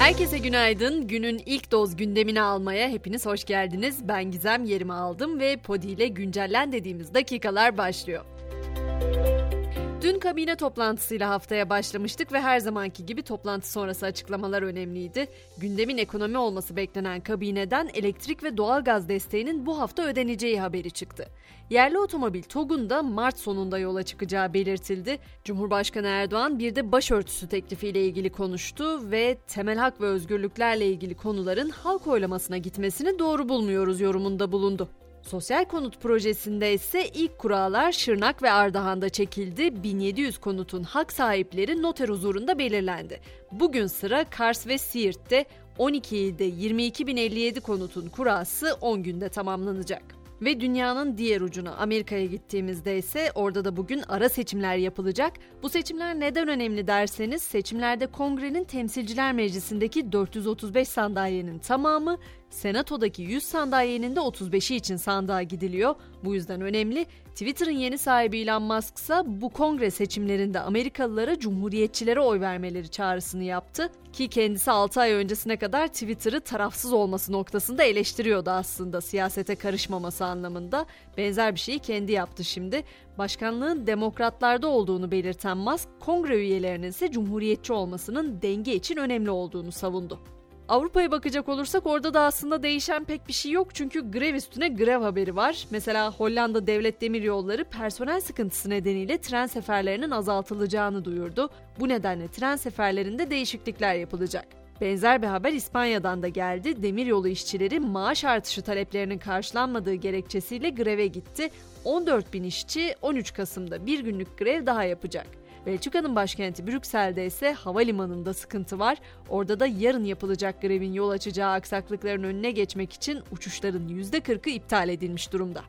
Herkese günaydın. Günün ilk doz gündemini almaya hepiniz hoş geldiniz. Ben Gizem yerimi aldım ve Podi ile güncellen dediğimiz dakikalar başlıyor. Dün kabine toplantısıyla haftaya başlamıştık ve her zamanki gibi toplantı sonrası açıklamalar önemliydi. Gündemin ekonomi olması beklenen kabineden elektrik ve doğalgaz desteğinin bu hafta ödeneceği haberi çıktı. Yerli otomobil TOG'un da Mart sonunda yola çıkacağı belirtildi. Cumhurbaşkanı Erdoğan bir de başörtüsü teklifiyle ilgili konuştu ve temel hak ve özgürlüklerle ilgili konuların halk oylamasına gitmesini doğru bulmuyoruz yorumunda bulundu. Sosyal konut projesinde ise ilk kurallar Şırnak ve Ardahan'da çekildi. 1700 konutun hak sahipleri noter huzurunda belirlendi. Bugün sıra Kars ve Siirt'te 12 ilde 22.057 konutun kurası 10 günde tamamlanacak. Ve dünyanın diğer ucuna Amerika'ya gittiğimizde ise orada da bugün ara seçimler yapılacak. Bu seçimler neden önemli derseniz seçimlerde kongrenin temsilciler meclisindeki 435 sandalyenin tamamı Senato'daki 100 sandalyenin de 35'i için sandığa gidiliyor. Bu yüzden önemli. Twitter'ın yeni sahibi Elon Musk ise bu kongre seçimlerinde Amerikalılara cumhuriyetçilere oy vermeleri çağrısını yaptı. Ki kendisi 6 ay öncesine kadar Twitter'ı tarafsız olması noktasında eleştiriyordu aslında siyasete karışmaması anlamında. Benzer bir şeyi kendi yaptı şimdi. Başkanlığın demokratlarda olduğunu belirten Musk, kongre üyelerinin ise cumhuriyetçi olmasının denge için önemli olduğunu savundu. Avrupa'ya bakacak olursak orada da aslında değişen pek bir şey yok çünkü grev üstüne grev haberi var. Mesela Hollanda Devlet Demiryolları personel sıkıntısı nedeniyle tren seferlerinin azaltılacağını duyurdu. Bu nedenle tren seferlerinde değişiklikler yapılacak. Benzer bir haber İspanya'dan da geldi. Demiryolu işçileri maaş artışı taleplerinin karşılanmadığı gerekçesiyle greve gitti. 14 bin işçi 13 Kasım'da bir günlük grev daha yapacak. Belçika'nın başkenti Brüksel'de ise havalimanında sıkıntı var. Orada da yarın yapılacak grevin yol açacağı aksaklıkların önüne geçmek için uçuşların %40'ı iptal edilmiş durumda.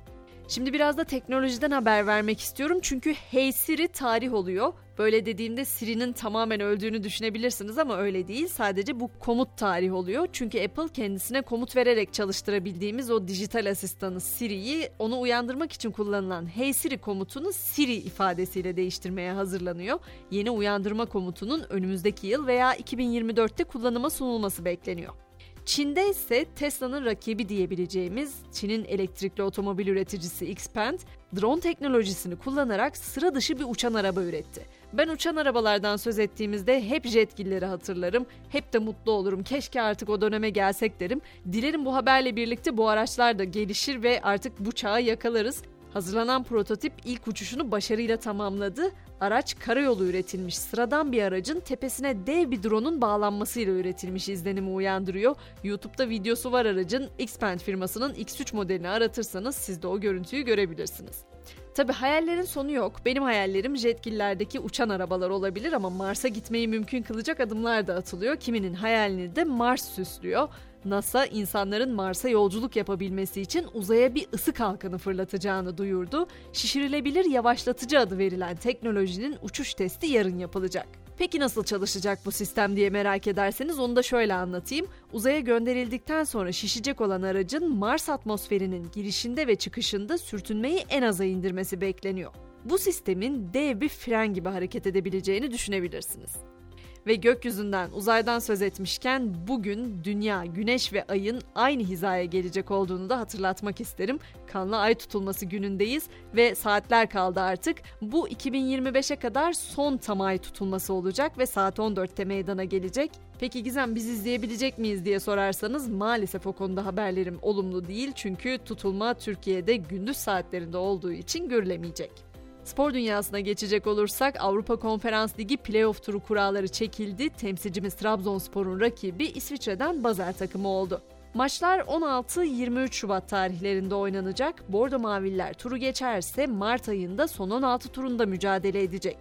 Şimdi biraz da teknolojiden haber vermek istiyorum çünkü Hey Siri tarih oluyor. Böyle dediğimde Siri'nin tamamen öldüğünü düşünebilirsiniz ama öyle değil. Sadece bu komut tarih oluyor. Çünkü Apple kendisine komut vererek çalıştırabildiğimiz o dijital asistanı Siri'yi onu uyandırmak için kullanılan Hey Siri komutunu Siri ifadesiyle değiştirmeye hazırlanıyor. Yeni uyandırma komutunun önümüzdeki yıl veya 2024'te kullanıma sunulması bekleniyor. Çin'de ise Tesla'nın rakibi diyebileceğimiz Çin'in elektrikli otomobil üreticisi Xpeng, drone teknolojisini kullanarak sıra dışı bir uçan araba üretti. Ben uçan arabalardan söz ettiğimizde hep jetgilleri hatırlarım. Hep de mutlu olurum. Keşke artık o döneme gelsek derim. Dilerim bu haberle birlikte bu araçlar da gelişir ve artık bu çağı yakalarız. Hazırlanan prototip ilk uçuşunu başarıyla tamamladı. Araç karayolu üretilmiş sıradan bir aracın tepesine dev bir drone'un bağlanmasıyla üretilmiş izlenimi uyandırıyor. YouTube'da videosu var aracın. Xpeng firmasının X3 modelini aratırsanız siz de o görüntüyü görebilirsiniz. Tabi hayallerin sonu yok. Benim hayallerim jetgillerdeki uçan arabalar olabilir ama Mars'a gitmeyi mümkün kılacak adımlar da atılıyor. Kiminin hayalini de Mars süslüyor. NASA insanların Mars'a yolculuk yapabilmesi için uzaya bir ısı kalkanı fırlatacağını duyurdu. Şişirilebilir yavaşlatıcı adı verilen teknolojinin uçuş testi yarın yapılacak. Peki nasıl çalışacak bu sistem diye merak ederseniz onu da şöyle anlatayım. Uzaya gönderildikten sonra şişecek olan aracın Mars atmosferinin girişinde ve çıkışında sürtünmeyi en aza indirmesi bekleniyor. Bu sistemin dev bir fren gibi hareket edebileceğini düşünebilirsiniz. Ve gökyüzünden, uzaydan söz etmişken bugün Dünya, Güneş ve Ay'ın aynı hizaya gelecek olduğunu da hatırlatmak isterim. Kanlı Ay tutulması günündeyiz ve saatler kaldı artık. Bu 2025'e kadar son tam ay tutulması olacak ve saat 14'te meydana gelecek. Peki Gizem biz izleyebilecek miyiz diye sorarsanız maalesef o konuda haberlerim olumlu değil çünkü tutulma Türkiye'de gündüz saatlerinde olduğu için görülemeyecek. Spor dünyasına geçecek olursak Avrupa Konferans Ligi playoff turu kuralları çekildi. Temsilcimiz Trabzonspor'un rakibi İsviçre'den Basel takımı oldu. Maçlar 16-23 Şubat tarihlerinde oynanacak. Bordo Maviller turu geçerse Mart ayında son 16 turunda mücadele edecek.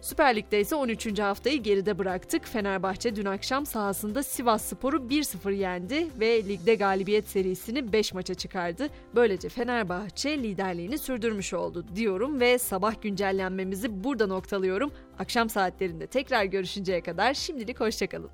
Süper Lig'de ise 13. haftayı geride bıraktık. Fenerbahçe dün akşam sahasında Sivas Spor'u 1-0 yendi ve ligde galibiyet serisini 5 maça çıkardı. Böylece Fenerbahçe liderliğini sürdürmüş oldu diyorum ve sabah güncellenmemizi burada noktalıyorum. Akşam saatlerinde tekrar görüşünceye kadar şimdilik hoşçakalın.